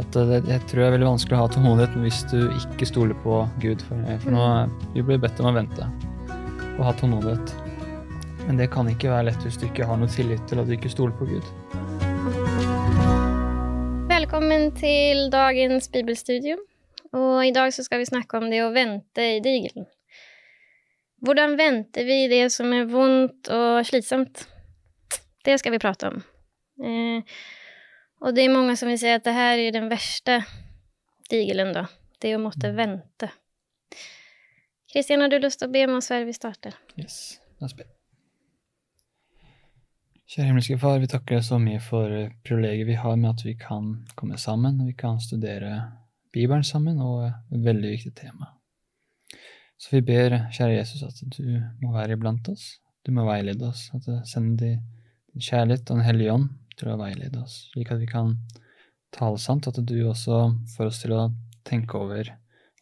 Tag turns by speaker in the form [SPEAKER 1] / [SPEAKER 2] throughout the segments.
[SPEAKER 1] At det, jeg tror det er veldig vanskelig å ha tålmodighet hvis du ikke stoler på Gud. For, for nå vi blir bedt om å vente og ha tålmodighet. Men det kan ikke være lett hvis du ikke har noe tillit til at du ikke stoler på Gud.
[SPEAKER 2] Velkommen til dagens bibelstudio. Og i dag så skal vi snakke om det å vente i digelen. Hvordan venter vi det som er vondt og slitsomt? Det skal vi prate om. Eh, og det er mange som vil si at det her er den verste digelen, da. Det å måtte vente. Kristian, har du lyst til å be om oss før vi starter?
[SPEAKER 1] Yes, la oss be. Kjære himmelske Far, vi takker deg så mye for privilegiet vi har med at vi kan komme sammen, og vi kan studere Bibelen sammen, og et veldig viktig tema. Så vi ber, kjære Jesus, at du må være iblant oss. Du må veilede oss. At du sender din kjærlighet og Den hellige ånd til å veilede oss, slik at vi kan tale sant, at du også får oss til å tenke over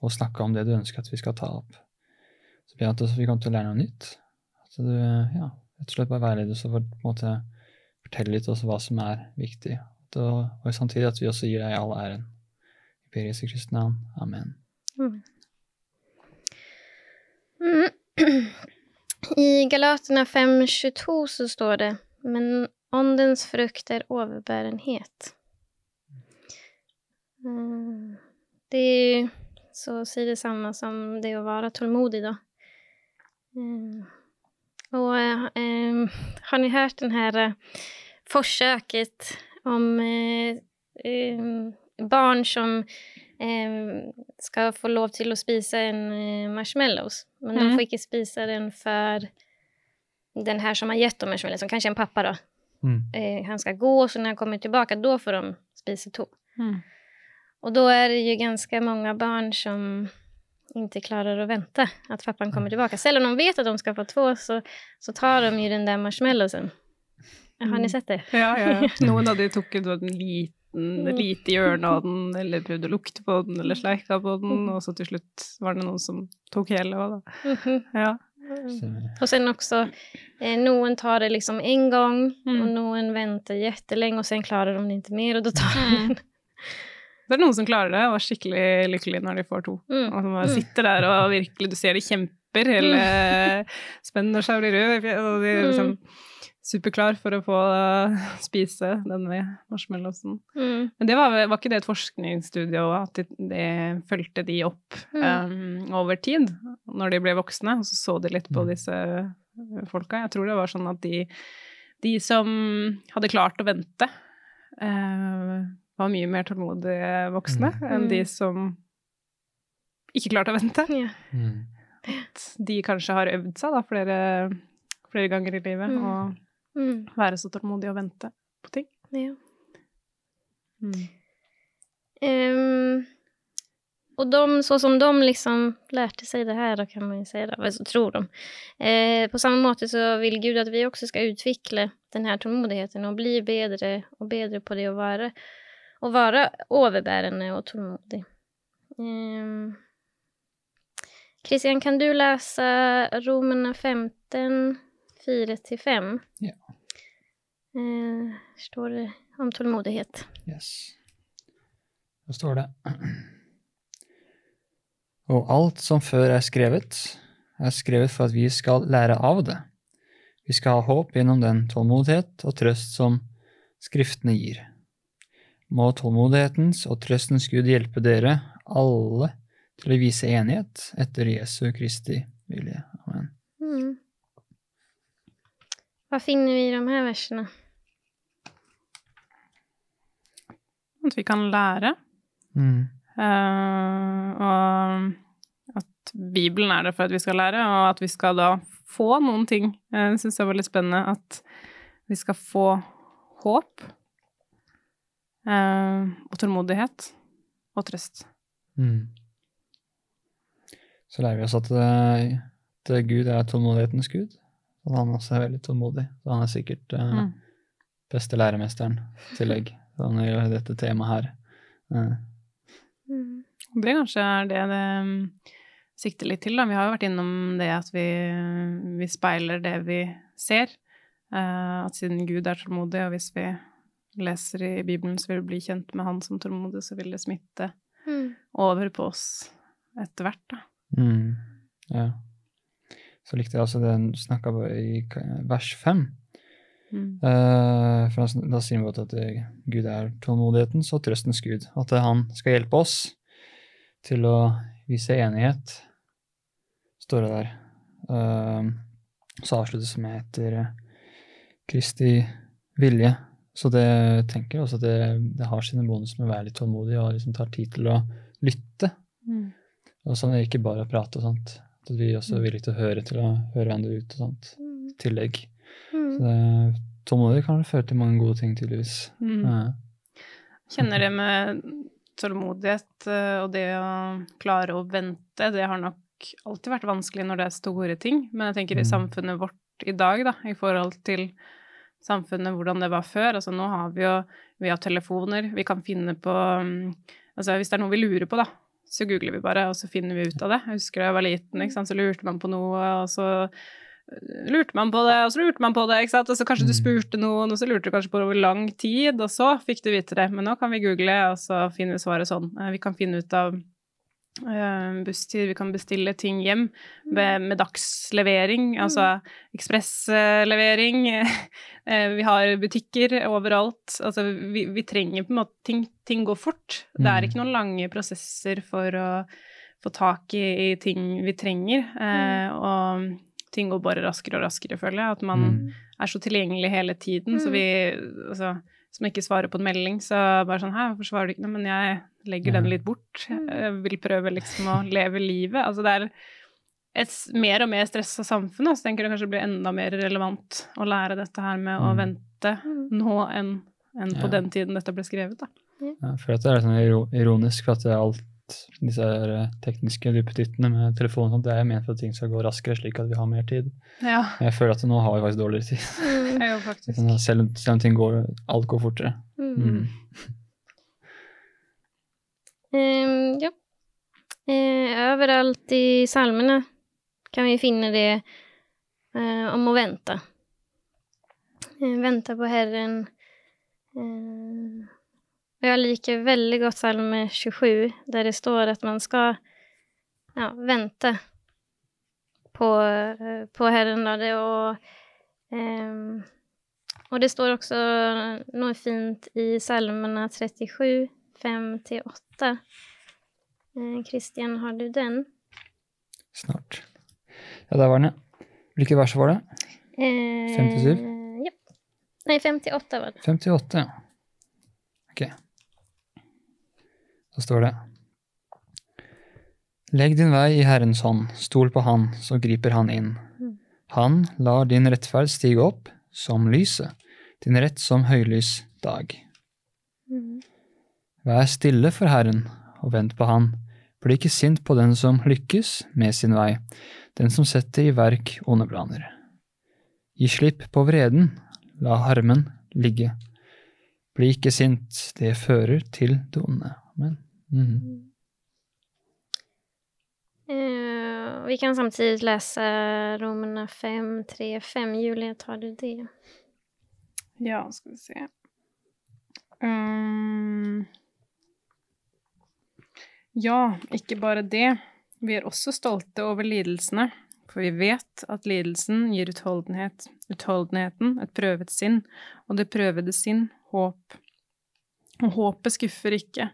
[SPEAKER 1] og snakke om det du ønsker at vi skal ta opp. Så ber jeg at vi kommer til å lære noe nytt. At du ja, rett og slett bare veileder oss og på en litt også hva som er viktig. Og, og samtidig at vi også gir deg all æren. I Per Jesu Kristi navn. Amen.
[SPEAKER 2] Mm. I Galaterne 5.22 så står det Men åndens frukt er overbærenhet. Mm. Det er så å si det samme som det å være tålmodig, da. Mm. Og eh, har ni hørt den her eh, forsøket om eh, eh, barn som eh, skal få lov til å spise en eh, marshmallows, men de
[SPEAKER 3] Mm.
[SPEAKER 2] får ikke spise den for den her som har gitt dem marshmallows, som kanskje er en pappa, da.
[SPEAKER 1] Mm.
[SPEAKER 2] Eh, han skal gå, så når han kommer tilbake, da får de spise to.
[SPEAKER 3] Mm.
[SPEAKER 2] Og da er det jo ganske mange barn som ikke klarer å vente at pappaen kommer tilbake. Selv om de vet at de skal få to, så, så tar de jo den der marshmallowsen. Har ni sett det?
[SPEAKER 3] Ja, ja. Noen av de tok en sånn liten, lite hjørne av den, eller prøvde å lukte på den, eller sleika på den, og så til slutt var det noen som tok hele òg, da.
[SPEAKER 2] Mhm.
[SPEAKER 3] Ja.
[SPEAKER 1] Stemmer.
[SPEAKER 2] Og sen også, eh, noen tar det liksom en gang,
[SPEAKER 3] Mm.
[SPEAKER 2] og noen venter jättelenge, og sen klarer de det ikke mer, og da tar de
[SPEAKER 3] Mm. Det er noen som klarer det, og er skikkelig lykkelige når de får to.
[SPEAKER 2] Mm.
[SPEAKER 3] Og som bare
[SPEAKER 2] Mm.
[SPEAKER 3] sitter der og virkelig, du ser de kjemper, hele spennet og seg blir rød, og de liksom superklar for å få uh, spise denne marshmallowsen.
[SPEAKER 2] Mm.
[SPEAKER 3] Men det var, var ikke det et forskningsstudie òg, at det de fulgte de opp
[SPEAKER 2] Mm.
[SPEAKER 3] um, over tid, når de ble voksne, og så så de litt på
[SPEAKER 1] Mm.
[SPEAKER 3] disse uh, folka. Jeg tror det var sånn at de, de som hadde klart å vente, uh, var mye mer tålmodige voksne
[SPEAKER 1] Mm.
[SPEAKER 3] enn de
[SPEAKER 2] Mm.
[SPEAKER 3] som ikke klarte å vente.
[SPEAKER 2] Ja.
[SPEAKER 1] Mm.
[SPEAKER 3] At de kanskje har øvd seg da, flere, flere ganger i livet,
[SPEAKER 2] Mm.
[SPEAKER 3] og
[SPEAKER 2] Mm.
[SPEAKER 3] være så tålmodig og vente på ting.
[SPEAKER 2] Ja.
[SPEAKER 3] Mm.
[SPEAKER 2] Um, och de, så som de liksom lärde sig det här, då kan man ju säga, det, eller så tror de. Eh, på samma måte så vill Gud att vi också ska utveckla den här tålmodigheten och bli bättre och bättre på det att vara, och vara överbärande och tålmodig. Ehm, Christian, kan du läsa Romene 15, 4-5?
[SPEAKER 1] Ja.
[SPEAKER 2] Eh, står det om tålmodighet.
[SPEAKER 1] Yes. Da står det Og alt som før er skrevet, er skrevet for at vi skal lære av det. Vi skal ha håp gjennom den tålmodighet og trøst som Skriftene gir. Må tålmodighetens og trøstens Gud hjelpe dere alle til å vise enighet etter Jesu Kristi vilje. Amen.
[SPEAKER 2] Mm. Hva finner vi i de her versene?
[SPEAKER 3] At vi kan lære.
[SPEAKER 1] Mm.
[SPEAKER 3] Uh, og at Bibelen er der for at vi skal lære, og at vi skal da få noen ting. Jeg syns det var litt spennende at vi skal få håp uh, og tålmodighet og trøst.
[SPEAKER 1] Mm. Så lærer vi oss at, eh, at Gud er tålmodighetens Gud. Og han også er veldig tålmodig. Så han er sikkert uh,
[SPEAKER 3] Mm.
[SPEAKER 1] beste læremesteren i tillegg. Så han gjør dette temaet her. Uh.
[SPEAKER 2] Mm.
[SPEAKER 3] Det kanskje er det det mm, sikter litt til, da. Vi har jo vært innom det at vi, vi speiler det vi ser. Uh, at siden Gud er tålmodig, og hvis vi leser i Bibelen, så vil vi bli kjent med Han som tålmodig, så vil det smitte
[SPEAKER 2] Mm.
[SPEAKER 3] over på oss etter hvert, da.
[SPEAKER 1] Mm. Ja. Så likte jeg også det han snakka på i vers fem.
[SPEAKER 3] Mm.
[SPEAKER 1] Uh, for da, da sier godt at Gud er tålmodighetens og trøstens Gud. At han skal hjelpe oss til å vise enighet, står det der. Uh, så avsluttes det med etter eh, Kristi vilje. Så det tenker jeg også at det, det har sine bonuser med å være litt tålmodig og liksom tar tid til å lytte.
[SPEAKER 3] Mm.
[SPEAKER 1] Og sånn ikke bare å prate og sånt. At vi også er villige til å høre til å høre hverandre ut og sånt.
[SPEAKER 2] Mm.
[SPEAKER 1] Tillegg. Så
[SPEAKER 2] Mm.
[SPEAKER 1] det, tålmodighet kan føre til mange gode ting, tydeligvis.
[SPEAKER 3] Mm.
[SPEAKER 1] Ja.
[SPEAKER 3] Kjenner det med tålmodighet eh, og det å klare å vente, det har nok alltid vært vanskelig når det er store ting, men jeg tenker i
[SPEAKER 1] Mm.
[SPEAKER 3] samfunnet vårt i dag, da, i forhold til samfunnet hvordan det var før, altså nå har vi jo, vi har telefoner, vi kan finne på, mm, altså hvis det er noe vi lurer på da, så googler vi bare, og så finner vi ut av det. Jeg husker da jeg var liten, ikke sant, så lurte man på noe, og så øh, lurte man på det, og så lurte man på det, ikke sant, og så kanskje du
[SPEAKER 1] Mm.
[SPEAKER 3] spurte noen, og så lurte du kanskje på det over lang tid, og så fikk du vite det. Men nå kan vi google, og så finner vi svaret sånn. Eh, Vi kan finne ut av eh, busstid, vi kan bestille ting hjem med, med dagslevering, altså ekspresslevering. Eh, vi har butikker overalt. Altså, vi, vi trenger på en måte ting, ting går fort. Det er
[SPEAKER 1] Mm.
[SPEAKER 3] ikke noen lange prosesser for å få tak i, i ting vi trenger. Eh, og ting går bare raskere og raskere, føler jeg. At man
[SPEAKER 1] Mm.
[SPEAKER 3] er så tilgjengelig hele tiden. Så
[SPEAKER 2] Mm.
[SPEAKER 3] vi altså, Som ikke svarer på en melding, så bare sånn Hæ, hvorfor svarer du ikke? Nei, men jeg legger den litt bort. Jeg vil prøve liksom å leve livet. Altså det er et mer og mer stressa samfunn, så tenker jeg det kanskje blir enda mer relevant å lære dette her med å
[SPEAKER 1] Mm.
[SPEAKER 3] vente
[SPEAKER 2] Mm.
[SPEAKER 3] nå enn enn på
[SPEAKER 1] Ja.
[SPEAKER 3] den tiden dette ble skrevet, da.
[SPEAKER 1] Ja, for at det er sånn ironisk for at alt disse her, eh, tekniske duppetittene med telefon og sånt, det er ment for at ting skal gå raskere, slik at vi har mer tid.
[SPEAKER 3] Ja,
[SPEAKER 1] jeg føler at nå har vi faktisk dårligere tid.
[SPEAKER 2] Mm.
[SPEAKER 3] jo faktisk.
[SPEAKER 1] Sånn Selv om, selv om ting går, alt går fortere.
[SPEAKER 2] Mm.
[SPEAKER 1] Mm.
[SPEAKER 2] Ehm, ja. Uh, overalt i salmene kan vi finne det uh, om å vente. Uh, vente på Herren. Eh, och jeg liker veldig godt Salme 27 der det står at man skal ja, vente på, eh, på Herren. Og det, og, ehm, og, det står også noe fint i Salmene 37, 5-8. Eh, har du den?
[SPEAKER 1] Snart. Ja, der var den, ja. Hvilke vers var det?
[SPEAKER 2] Eh,
[SPEAKER 1] 57?
[SPEAKER 2] Ja. Nei, 58 var det.
[SPEAKER 1] 58, ja. Ok. Så står det Legg din vei i Herrens hånd, stol på Han, så griper Han inn. Han lar din rettferd stige opp som lyset, din rett som høylys dag. Vær stille for Herren og vent på Han. Bli ikke sint på den som lykkes med sin vei, den som setter i verk onde planer. Gi slipp på vreden, la harmen ligge. Bli ikke sint, det fører til det onde. Amen. Mhm.
[SPEAKER 2] Uh, vi kan samtidig lese Romerne 5, 3, 5. Julia, tar du det?
[SPEAKER 3] Ja, skal vi se. um, Ja, ikke bare det. Vi er også stolte over lidelsene, for vi vet at lidelsen gir utholdenhet, utholdenheten et prøvet sinn, og det prøvede sinn håp. Og håpet skuffer ikke,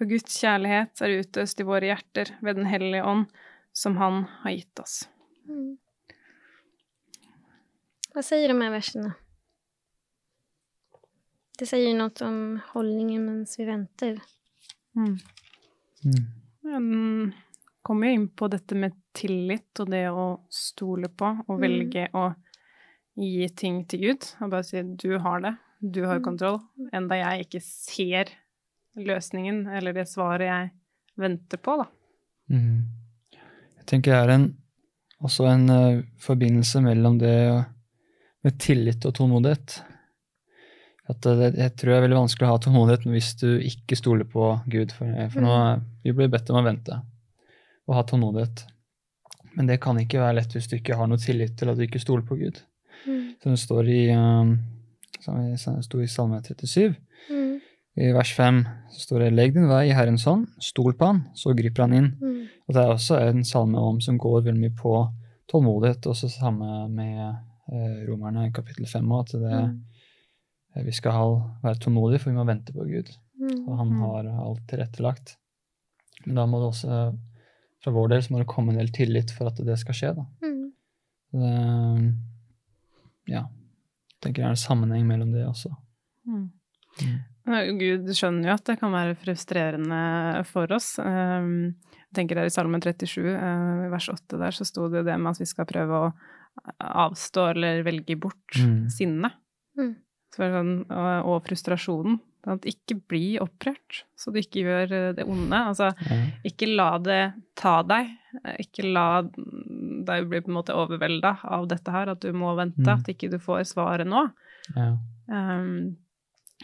[SPEAKER 3] for Guds kjærlighet er utøst i våre hjerter ved Den hellige ånd, som Han har gitt oss.
[SPEAKER 2] Mm. Hva sier de her versene? Det sier noe om holdningen mens vi venter.
[SPEAKER 3] Mm.
[SPEAKER 1] Mm.
[SPEAKER 3] Den kommer jo inn på dette med tillit og det å stole på og
[SPEAKER 2] Mm.
[SPEAKER 3] velge å gi ting til Gud. Og bare si 'du har det, du har
[SPEAKER 2] Mm.
[SPEAKER 3] kontroll', enda jeg ikke ser løsningen eller det svaret jeg venter på, da.
[SPEAKER 1] Mm. Jeg tenker det er en, også en uh, forbindelse mellom det med tillit og tålmodighet. At eh, det, jeg tror det er veldig vanskelig å ha tålmodighet hvis du ikke stoler på Gud. For, eh, for nå vi blir bedt om å vente og ha tålmodighet. Men det kan ikke være lett hvis du ikke har noe tillit til at du ikke stoler på Gud.
[SPEAKER 2] Mm.
[SPEAKER 1] Som det står i, um, som vi sto i Salme 37.
[SPEAKER 2] Mm.
[SPEAKER 1] I vers 5 så står det 'Legg din vei i Herrens hånd, stol på han, så griper han inn'.
[SPEAKER 2] Mm.
[SPEAKER 1] Og det er også en salme om som går veldig mye på tålmodighet, også samme med eh, romerne i kapittel 5 òg, at det,
[SPEAKER 2] Mm.
[SPEAKER 1] eh, vi skal ha, være tålmodige, for vi må vente på Gud.
[SPEAKER 2] Mm.
[SPEAKER 1] Og han
[SPEAKER 3] Mm.
[SPEAKER 1] har alt tilrettelagt. Men da må det også, fra vår del, så må det komme en del tillit for at det skal skje, da.
[SPEAKER 2] Mm.
[SPEAKER 1] Det, ja. Jeg tenker det er en sammenheng mellom det også.
[SPEAKER 3] Mm. Men Gud skjønner jo at det kan være frustrerende for oss. Um, Jeg tenker der I Salmen 37, uh, vers 8, der så sto det det med at vi skal prøve å avstå eller velge bort
[SPEAKER 1] Mm.
[SPEAKER 3] sinnet.
[SPEAKER 2] Mm.
[SPEAKER 3] Sånn, og, og frustrasjonen. Sånn At ikke bli opprørt, så du ikke gjør uh, det onde. Altså,
[SPEAKER 1] mm.
[SPEAKER 3] ikke la det ta deg. Eh, Ikke la deg bli på en måte overvelda av dette her, at du må vente,
[SPEAKER 1] Mm.
[SPEAKER 3] at ikke du får svaret nå.
[SPEAKER 1] Ja.
[SPEAKER 3] Um,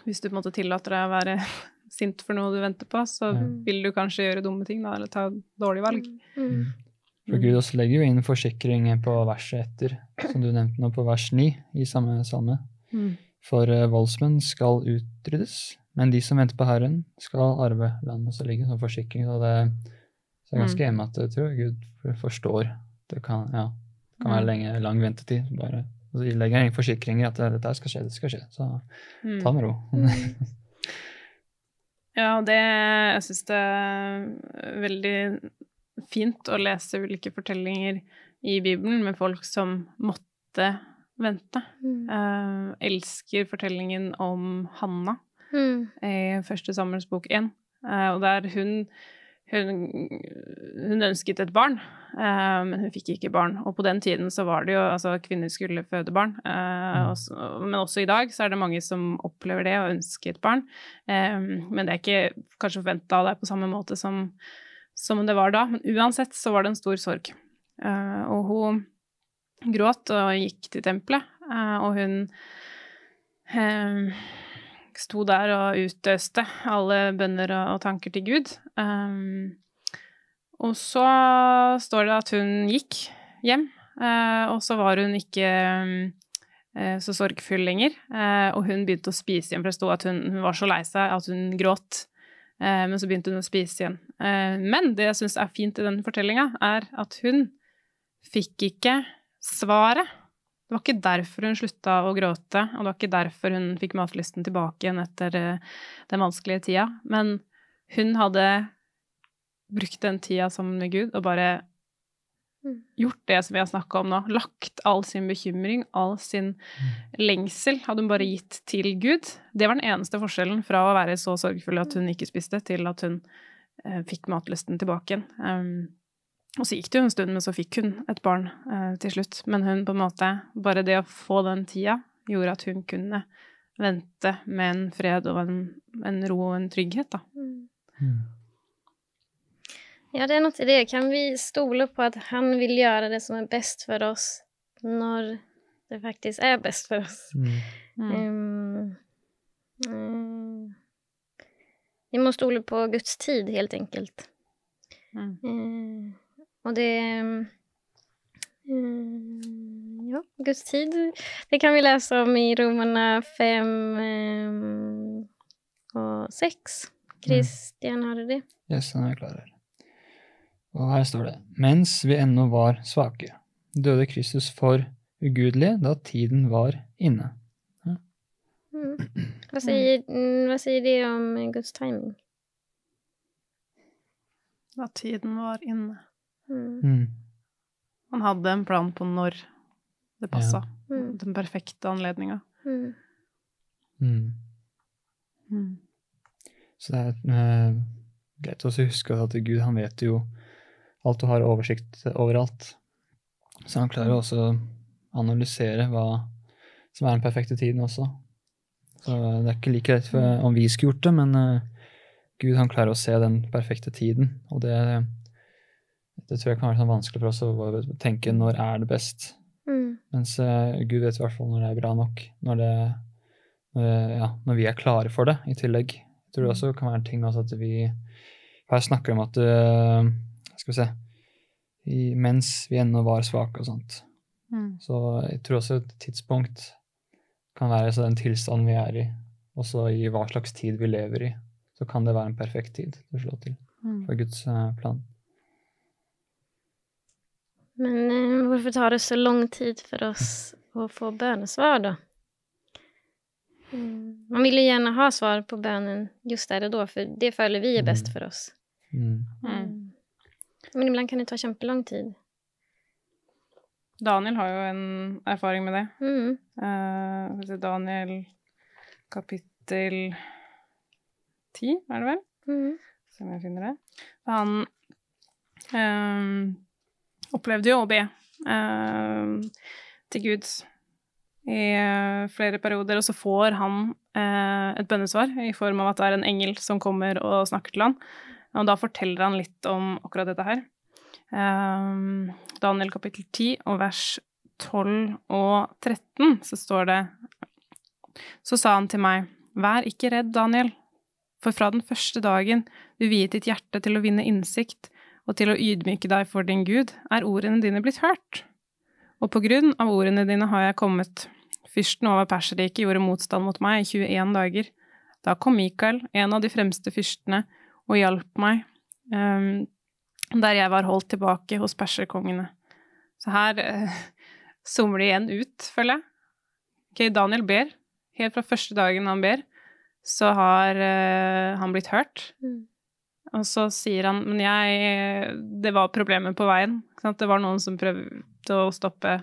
[SPEAKER 3] hvis du på en måte tillater deg å være sint for noe du venter på, så
[SPEAKER 1] mm.
[SPEAKER 3] vil du kanskje gjøre dumme ting, da, eller ta dårlige valg.
[SPEAKER 2] Mm.
[SPEAKER 1] For Gud også legger jo inn forsikring på verset etter, som du nevnte nå, på vers 9 i samme salme.
[SPEAKER 3] Mm.
[SPEAKER 1] For eh, voldsmenn skal utryddes, men de som venter på Herren, skal arve landet. Så ligger en sånn forsikring. Så det, så er ganske
[SPEAKER 3] Mm.
[SPEAKER 1] enig at jeg tror Gud forstår. Det kan, ja, det kan være
[SPEAKER 3] Mm.
[SPEAKER 1] lenge, lang ventetid. Bare, så legger jeg inn forsikringer at dette skal skje, det skal skje. Så
[SPEAKER 3] Mm.
[SPEAKER 1] ta med ro.
[SPEAKER 2] ja,
[SPEAKER 3] Ja, det Jeg syns det er veldig fint å lese ulike fortellinger i Bibelen med folk som måtte vente.
[SPEAKER 2] Mm.
[SPEAKER 3] Uh, elsker fortellingen om Hanna
[SPEAKER 2] Mm.
[SPEAKER 3] i første Samuels bok 1, Uh, og der hun hun, hun ønsket et barn, eh, men hun fikk ikke barn. Og på den tiden så var det jo Altså, kvinner skulle føde barn. Eh,
[SPEAKER 1] Mm.
[SPEAKER 3] også, men også i dag så er det mange som opplever det og ønsker et barn. Eh, men det er ikke kanskje forventa av deg på samme måte som, som det var da. Men uansett så var det en stor sorg. Eh, og hun gråt og gikk til tempelet, eh, og hun eh, sto der og utøste alle bønner og, tanker til Gud. Um, og så står det at hun gikk hjem, uh, og så var hun ikke um, så sorgfull lenger. eh, og hun begynte å spise igjen, for det sto at hun, hun var så lei seg at hun gråt. Men så begynte hun å spise igjen. Men det jeg syns er fint i den fortellinga, er at hun fikk ikke svaret. Det var ikke derfor hun slutta å gråte, og det var ikke derfor hun fikk matlysten tilbake igjen etter eh, den vanskelige tida. Men hun hadde brukt den tida sammen med Gud og bare
[SPEAKER 2] Mm.
[SPEAKER 3] gjort det som vi har snakka om nå. Lagt all sin bekymring, all sin lengsel, hadde hun bare gitt til Gud. Det var den eneste forskjellen fra å være så sorgfull at hun ikke spiste, til at hun eh, fikk matlysten tilbake igjen. Um, og så gikk det jo en stund, men så fikk hun et barn eh, til slutt. Men hun på en måte Bare det å få den tida gjorde at hun kunne vente med en fred og en, en ro og en trygghet, da.
[SPEAKER 1] Mm.
[SPEAKER 2] Ja, det er noe i det. Kan vi stole på at han vil gjøre det som er best for oss, når det faktisk er best for oss?
[SPEAKER 1] Mm.
[SPEAKER 2] Mm. um, Vi må stole på Guds tid, helt enkelt.
[SPEAKER 3] Mm.
[SPEAKER 2] Eh, og det mm, Ja, Guds tid. Det kan vi lese om i Romerne 5 um, og 6. Kristian, har du det?
[SPEAKER 1] Yes, den er jeg klar her. Og her står det Mens vi ennå var svake, døde Kristus for ugudelige da tiden var inne.
[SPEAKER 2] Mm. Hva, sier, mm, hva sier det om Guds timing?
[SPEAKER 3] Da tiden var inne.
[SPEAKER 2] Mm.
[SPEAKER 1] Man
[SPEAKER 3] Han hadde en plan på når det passa.
[SPEAKER 2] Mm.
[SPEAKER 3] Den perfekte anledninga.
[SPEAKER 2] Mm.
[SPEAKER 1] Mm.
[SPEAKER 3] Mm.
[SPEAKER 1] Så det er uh, greit å huske at Gud han vet jo alt og har oversikt overalt. Så han klarer også å analysere hva som er den perfekte tiden også. Så det er ikke like lett om vi skulle gjort det, men uh, Gud han klarer å se den perfekte tiden. Og det, det tror jeg kan være sånn vanskelig for oss å tenke når er det best.
[SPEAKER 2] Mm.
[SPEAKER 1] Mens uh, Gud vet i hvert fall når det er bra nok. Når, det, når, det- ja, når vi er klare for det, i tillegg. Jeg tror det også kan være en ting også at vi Her snakker om at uh, Skal vi se i, Mens vi ennå var svake og sånt.
[SPEAKER 3] Mm.
[SPEAKER 1] Så jeg tror også et tidspunkt kan være så den tilstanden vi er i, og så i hva slags tid vi lever i, så kan det være en perfekt tid til å slå til
[SPEAKER 3] Mm.
[SPEAKER 1] for Guds eh, plan.
[SPEAKER 2] Men eh, hvorfor tar det så lang tid for oss å få bønnesvar, da? Mm. Man vil jo gjerne ha svar på bønnen just der og da, for det føler vi er best
[SPEAKER 1] Mm.
[SPEAKER 2] for oss.
[SPEAKER 1] Mm.
[SPEAKER 2] Mm. Men iblant kan det ta kjempelang tid.
[SPEAKER 3] Daniel har jo en erfaring med det.
[SPEAKER 2] Mm.
[SPEAKER 3] Eh, se, Daniel kapittel ti, er det vel?
[SPEAKER 2] Mm.
[SPEAKER 3] Se om jeg finner det. Han eh, opplevde jo å be eh, til Gud i eh, flere perioder, og så får han eh, et bønnesvar i form av at det er en engel som kommer og snakker til han. Og da forteller han litt om akkurat dette her. Daniel kapittel 10 og vers 12 og 13 så står det Så sa han til meg, vær ikke redd, Daniel, for fra den første dagen du viet ditt hjerte til å vinne innsikt og til å ydmyke deg for din Gud, er ordene dine blitt hørt. Og på grunn av ordene dine har jeg kommet. Fyrsten over Perserriket gjorde motstand mot meg i 21 dager. Da kom Mikael, en av de fremste fyrstene, og hjalp meg, um, der jeg var holdt tilbake hos perserkongene. Så her uh, zoomer det igjen ut, føler jeg. Ok, Daniel ber. Helt fra første dagen han ber, så har uh, han blitt hørt.
[SPEAKER 2] Mm.
[SPEAKER 3] Og så sier han Men jeg Det var problemer på veien. Det var noen som prøvde å stoppe,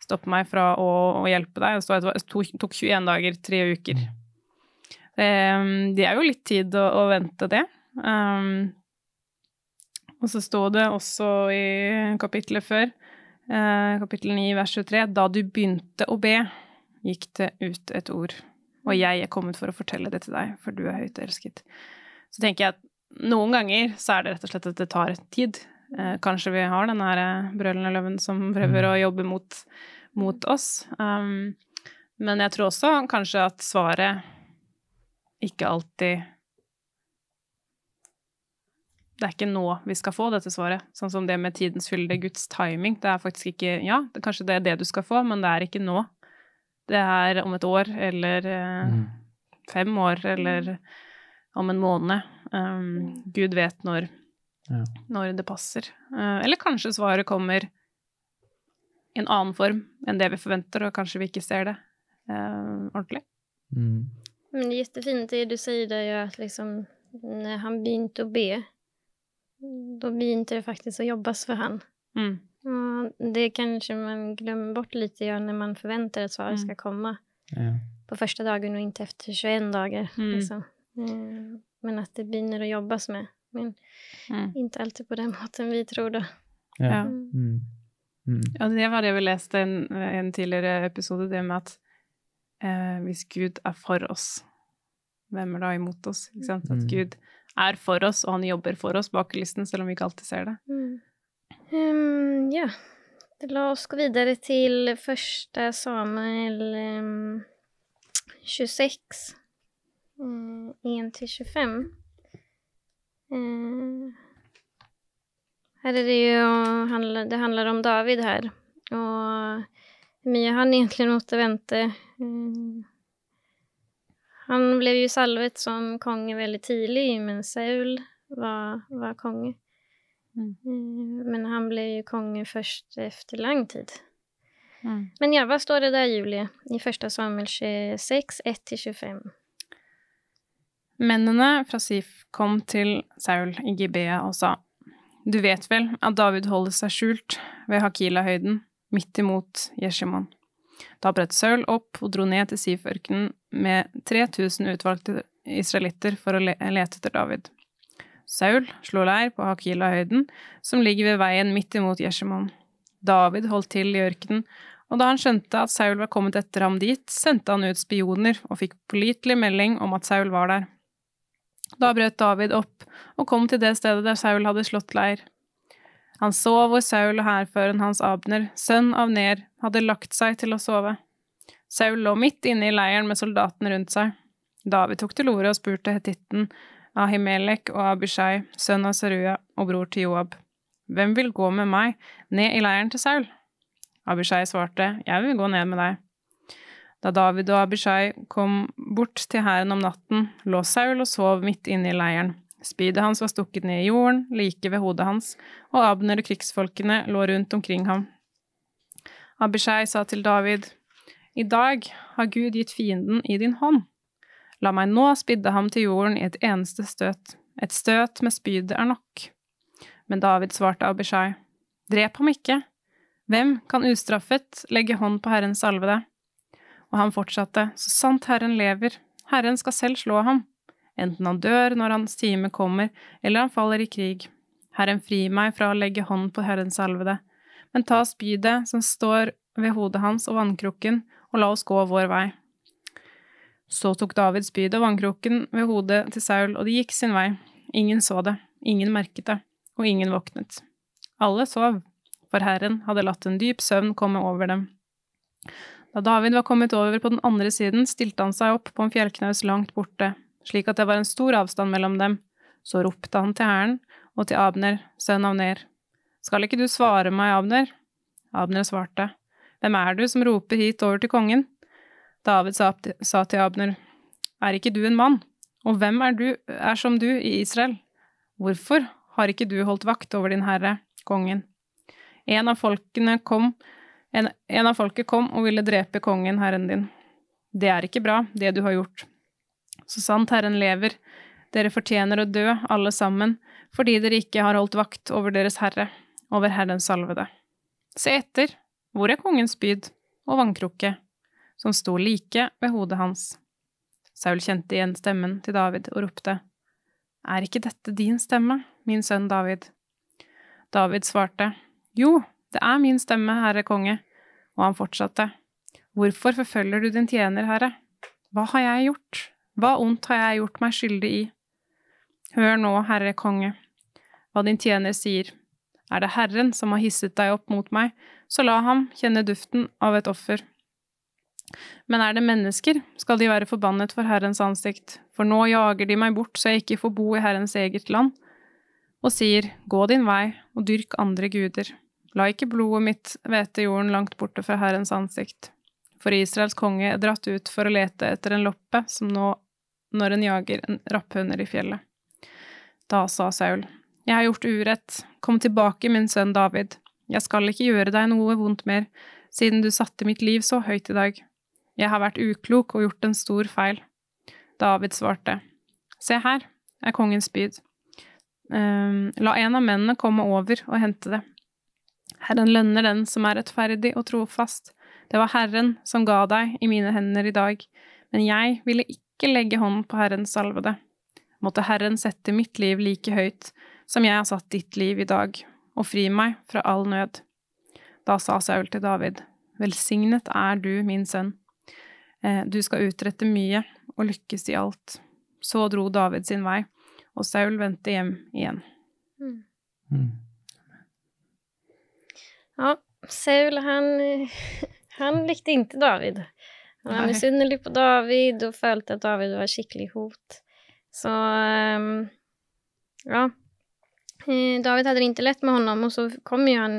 [SPEAKER 3] stoppe meg fra å, å hjelpe deg. Det at det tok, tok 21 dager, tre uker. Um, det er jo litt tid å, å vente det. Um, og så står det også i kapittelet før, eh, kapittel 9, vers 23, da du begynte å be, gikk det ut et ord. Og jeg er kommet for å fortelle det til deg, for du er høyt elsket. Så tenker jeg at noen ganger så er det rett og slett at det tar tid. Eh, kanskje vi har den her eh, brølende løven som prøver
[SPEAKER 1] Mm.
[SPEAKER 3] å jobbe mot, mot oss. Um, men jeg tror også kanskje at svaret ikke alltid Det er ikke nå vi skal få dette svaret. Sånn som det med tidens fylde, Guds timing. Det er faktisk ikke Ja, det, kanskje det er det du skal få, men det er ikke nå. Det er om et år eller eh,
[SPEAKER 1] Mm.
[SPEAKER 3] fem år eller om en måned. Um, Gud vet når,
[SPEAKER 1] Ja.
[SPEAKER 3] når det passer. Uh, eller kanskje svaret kommer i en annen form enn det vi forventer, og kanskje vi ikke ser det uh, ordentlig.
[SPEAKER 1] Mm.
[SPEAKER 2] Men det er jättefint det du sier, det ju at liksom når han begynte å be da begynte det faktisk å jobbes for han.
[SPEAKER 3] Mm.
[SPEAKER 2] Og det kanskje man glemmer bort litt ja, når man forventer at svaret
[SPEAKER 3] Mm.
[SPEAKER 2] komme. komma
[SPEAKER 1] Ja.
[SPEAKER 2] på første dagen og ikke efter 21 dager.
[SPEAKER 3] Mm.
[SPEAKER 2] Liksom. Men at det begynner å jobbes med. Men
[SPEAKER 3] Mm.
[SPEAKER 2] inte alltid på den måten vi tror da.
[SPEAKER 1] Ja.
[SPEAKER 3] Ja.
[SPEAKER 1] Mm. Mm.
[SPEAKER 3] Ja, det var det vi leste i en, en tidligere episode, det med at eh, hvis Gud er for oss, hvem er da imot oss? Ikke sant? At
[SPEAKER 1] Mm.
[SPEAKER 3] Gud er for oss, og han jobber for oss bak kulisten, selv om vi ikke alltid ser det.
[SPEAKER 2] Mm. Ehm, ja, la oss gå videre til første Samuel um, 26, um, 1-25. her här är det ju, det handlar om David här. Och hur mycket han egentligen måste vänta. Um, han blev ju salvet som konge väldigt tidigt, men Saul var, var konge.
[SPEAKER 3] Mm.
[SPEAKER 2] Eh, Men han blev ju konge först efter lång tid.
[SPEAKER 3] Mm.
[SPEAKER 2] Men ja, vad står det där Julie? I första Samuel 26, 1-25.
[SPEAKER 3] Mennene fra Sif kom til Saul i Gibea og sa, Du vet vel at David holder seg skjult ved Hakila-høyden, midt imot Jeshimon. Da brøt Saul opp og dro ned til Sif-ørkenen med 3000 utvalgte israelitter for å lete etter David. Saul slo leir på Hakila-høyden, som ligger ved veien midt imot Jeshimon. David holdt til i ørkenen, og da han skjønte at Saul var kommet etter ham dit, sendte han ut spioner og fikk pålitelig melding om at Saul var der. Da brøt David opp og kom til det stedet der Saul hadde slått leir. Han så hvor Saul og hærføreren hans Abner, sønn av Ner, hadde lagt seg til å sove. Saul lå midt inne i leiren med soldatene rundt seg. David tok til orde og spurte hetitten Ahimelek og Abishai, sønn av Serua og bror til Joab. Hvem vil gå med meg ned i leiren til Saul? Abishai svarte, jeg vil gå ned med deg. Da David og Abishai kom bort til hæren om natten, lå Saul og sov midt inne i leiren. Spydet hans var stukket ned i jorden, like ved hodet hans, og Abner og krigsfolkene lå rundt omkring ham. Abishai sa til David, I dag har Gud gitt fienden i din hånd. La meg nå spidde ham til jorden i et eneste støt. Et støt med spydet er nok. Men David svarte Abishai, Drep ham ikke. Hvem kan ustraffet legge hånd på Herrens salvede? Og han fortsatte, Så sant Herren lever, Herren skal selv slå ham, enten han dør når hans time kommer, eller han faller i krig. Herren fri meg fra å legge hånd på Herrens salvede, men ta spydet som står ved hodet hans og vannkrukken, og la oss gå vår vei. Så tok David spydet og vannkrukken ved hodet til Saul, og de gikk sin vei. Ingen så det, ingen merket det, og ingen våknet. Alle sov, for Herren hadde latt en dyp søvn komme over dem. Da David var kommet over på den andre siden, stilte han seg opp på en fjellknaus langt borte, slik at det var en stor avstand mellom dem. Så ropte han til hæren og til Abner, sønn av Ner. Skal ikke du svare meg, Abner? Abner svarte, Hvem er du som roper hit over til kongen? David sa, til Abner, Er ikke du en mann? Og hvem er, du, er som du i Israel? Hvorfor har ikke du holdt vakt over din herre, kongen? En av folkene kom, en, en av folket kom og ville drepe kongen, herren din. Det er ikke bra, det du har gjort. Så sant Herren lever, dere fortjener å dø, alle sammen, fordi dere ikke har holdt vakt over deres herre, over Herrens salvede. Se etter, hvor er kongens spyd og vannkrukke, som sto like ved hodet hans? Saul kjente igjen stemmen til David og ropte, Er ikke dette din stemme, min sønn David? David svarte, Jo, det er min stemme, herre konge, og han fortsatte, Hvorfor forfølger du din tjener, herre? Hva har jeg gjort? Hva ondt har jeg gjort meg skyldig i? Hør nå, Herre konge, hva din tjener sier. Er det Herren som har hisset deg opp mot meg, så la ham kjenne duften av et offer. Men er det mennesker, skal de være forbannet for Herrens ansikt, for nå jager de meg bort så jeg ikke får bo i Herrens eget land, og sier, gå din vei og dyrk andre guder. La ikke blodet mitt hvete jorden langt borte fra Herrens ansikt. For Israels konge er dratt ut for å lete etter en loppe som nå når en jager en rapphunder i fjellet. Da sa Saul, Jeg har gjort urett, kom tilbake, min sønn David, jeg skal ikke gjøre deg noe vondt mer, siden du satte mitt liv så høyt i dag. Jeg har vært uklok og gjort en stor feil. David svarte, Se her er kongens spyd. Um, la en av mennene komme over og hente det. Herren lønner den som er rettferdig og trofast. Det var Herren som ga deg i mine hender i dag, men jeg ville ikke legge hånd på Herrens salvede. Måtte Herren sette mitt liv like høyt som jeg har satt ditt liv i dag, og fri meg fra all nød. Da sa Saul til David, Velsignet er du, min sønn. Eh, du skal utrette mye og lykkes i alt. Så dro David sin vei, og Saul vendte hjem igjen.
[SPEAKER 2] Mm. Ja, Saul han, han likte ikke David. Han var misunnelig på David og følte at David var skikkelig hot. Så um, ja. Eh, David hadde det ikke lett med honom, og så kommer jo han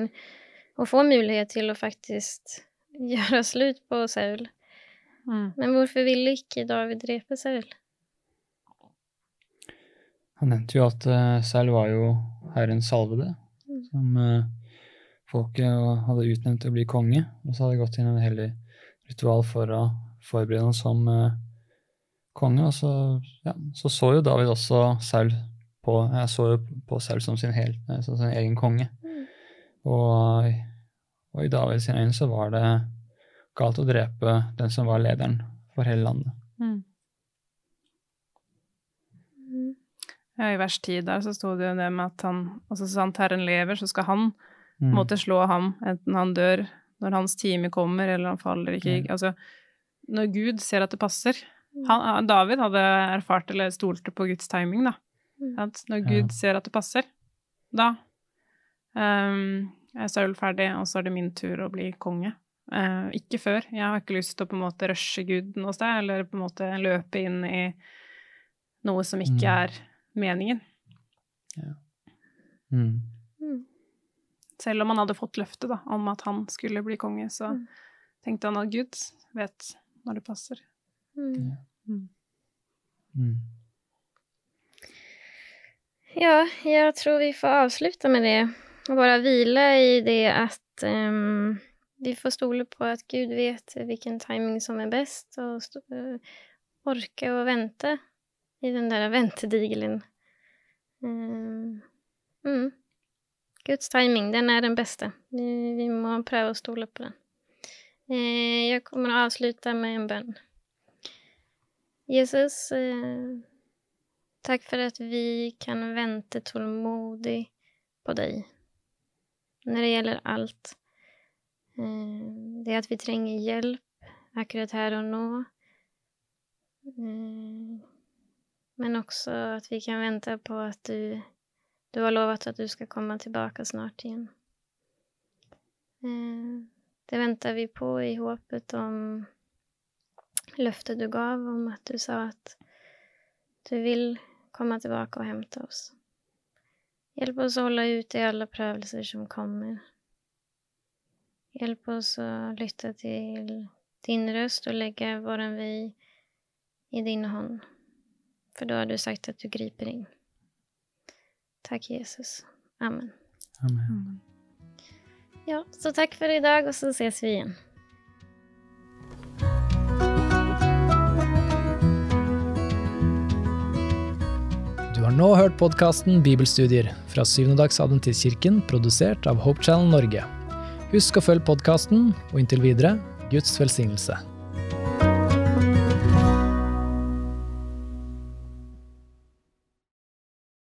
[SPEAKER 2] å få mulighet til å faktisk gjøre slutt på Saul.
[SPEAKER 3] Mm.
[SPEAKER 2] Men hvorfor ville ikke David drepe Saul?
[SPEAKER 1] Han nevnte jo at uh, Saul var jo Herrens salvede,
[SPEAKER 2] Mm.
[SPEAKER 1] som folket hadde utnevnt til å bli konge, og så hadde det gått inn en hellig ritual for å forberede ham som uh, konge. Og så, ja, så så jo David også Saul på, jeg så jo på Saul som sin, hel, eh, som sin egen konge.
[SPEAKER 2] Mm.
[SPEAKER 1] Og, og i Davids øyne så var det galt å drepe den som var lederen for hele landet.
[SPEAKER 3] Mm. Ja, I vers 10 der så sto det jo det med at han Altså sant Herren lever, så skal han
[SPEAKER 1] Mm.
[SPEAKER 3] måtte slå ham, enten han dør når hans time kommer, eller han faller i krig.
[SPEAKER 1] Mm.
[SPEAKER 3] Altså, når Gud ser at det passer
[SPEAKER 2] Mm.
[SPEAKER 3] han, David hadde erfart eller stolte på Guds timing, da.
[SPEAKER 2] Mm.
[SPEAKER 3] At når
[SPEAKER 1] Ja.
[SPEAKER 3] Gud ser at det passer, da um, er Saul ferdig, og så er det min tur å bli konge. Uh, ikke før. Jeg har ikke lyst til å på en måte rushe Gud noe sted, eller på en måte løpe inn i noe som ikke
[SPEAKER 1] Mm.
[SPEAKER 3] er meningen.
[SPEAKER 1] Ja.
[SPEAKER 2] Mm.
[SPEAKER 3] Selv om han hadde fått løftet da, om at han skulle bli konge, så
[SPEAKER 2] Mm.
[SPEAKER 3] tenkte han at Gud vet når det passer.
[SPEAKER 2] Mm.
[SPEAKER 3] Mm.
[SPEAKER 1] Mm.
[SPEAKER 2] Ja, jeg tror vi får avsluta med det Og bare hvile i det at um, vi får stole på at Gud vet hvilken timing som er best, og st- å vente i den der ventedigelen. Um, mm. Guds timing, den er den beste. Vi, vi må prøve å stole på den. Eh, jeg kommer å avslutte med en bønn. Jesus, eh, takk for at vi kan vente tålmodig på deg når det gjelder alt. Eh, Det at vi trenger hjelp akkurat her og nå. Eh, Men også at vi kan vente på at du, du har lovat at du skal komme tilbake snart igen. Eh, Det venter vi på i håpet om løftet du gav om at du sa at du vil komme tilbake og hente oss. Hjelp oss å holde ut i alle prøvelser som kommer. Hjelp oss å lytte til din røst og legge våren vi i din hånd, for da har du sagt at du griper in. Tack Jesus. Amen.
[SPEAKER 1] Amen.
[SPEAKER 2] Ja, så takk for i dag, og så ses vi igjen.
[SPEAKER 4] Du har nå hørt podkasten Bibelstudier fra Syvendedagsadventistkirken, produsert av Hope Channel Norge. Husk å følge podkasten, og inntil videre Guds velsignelse.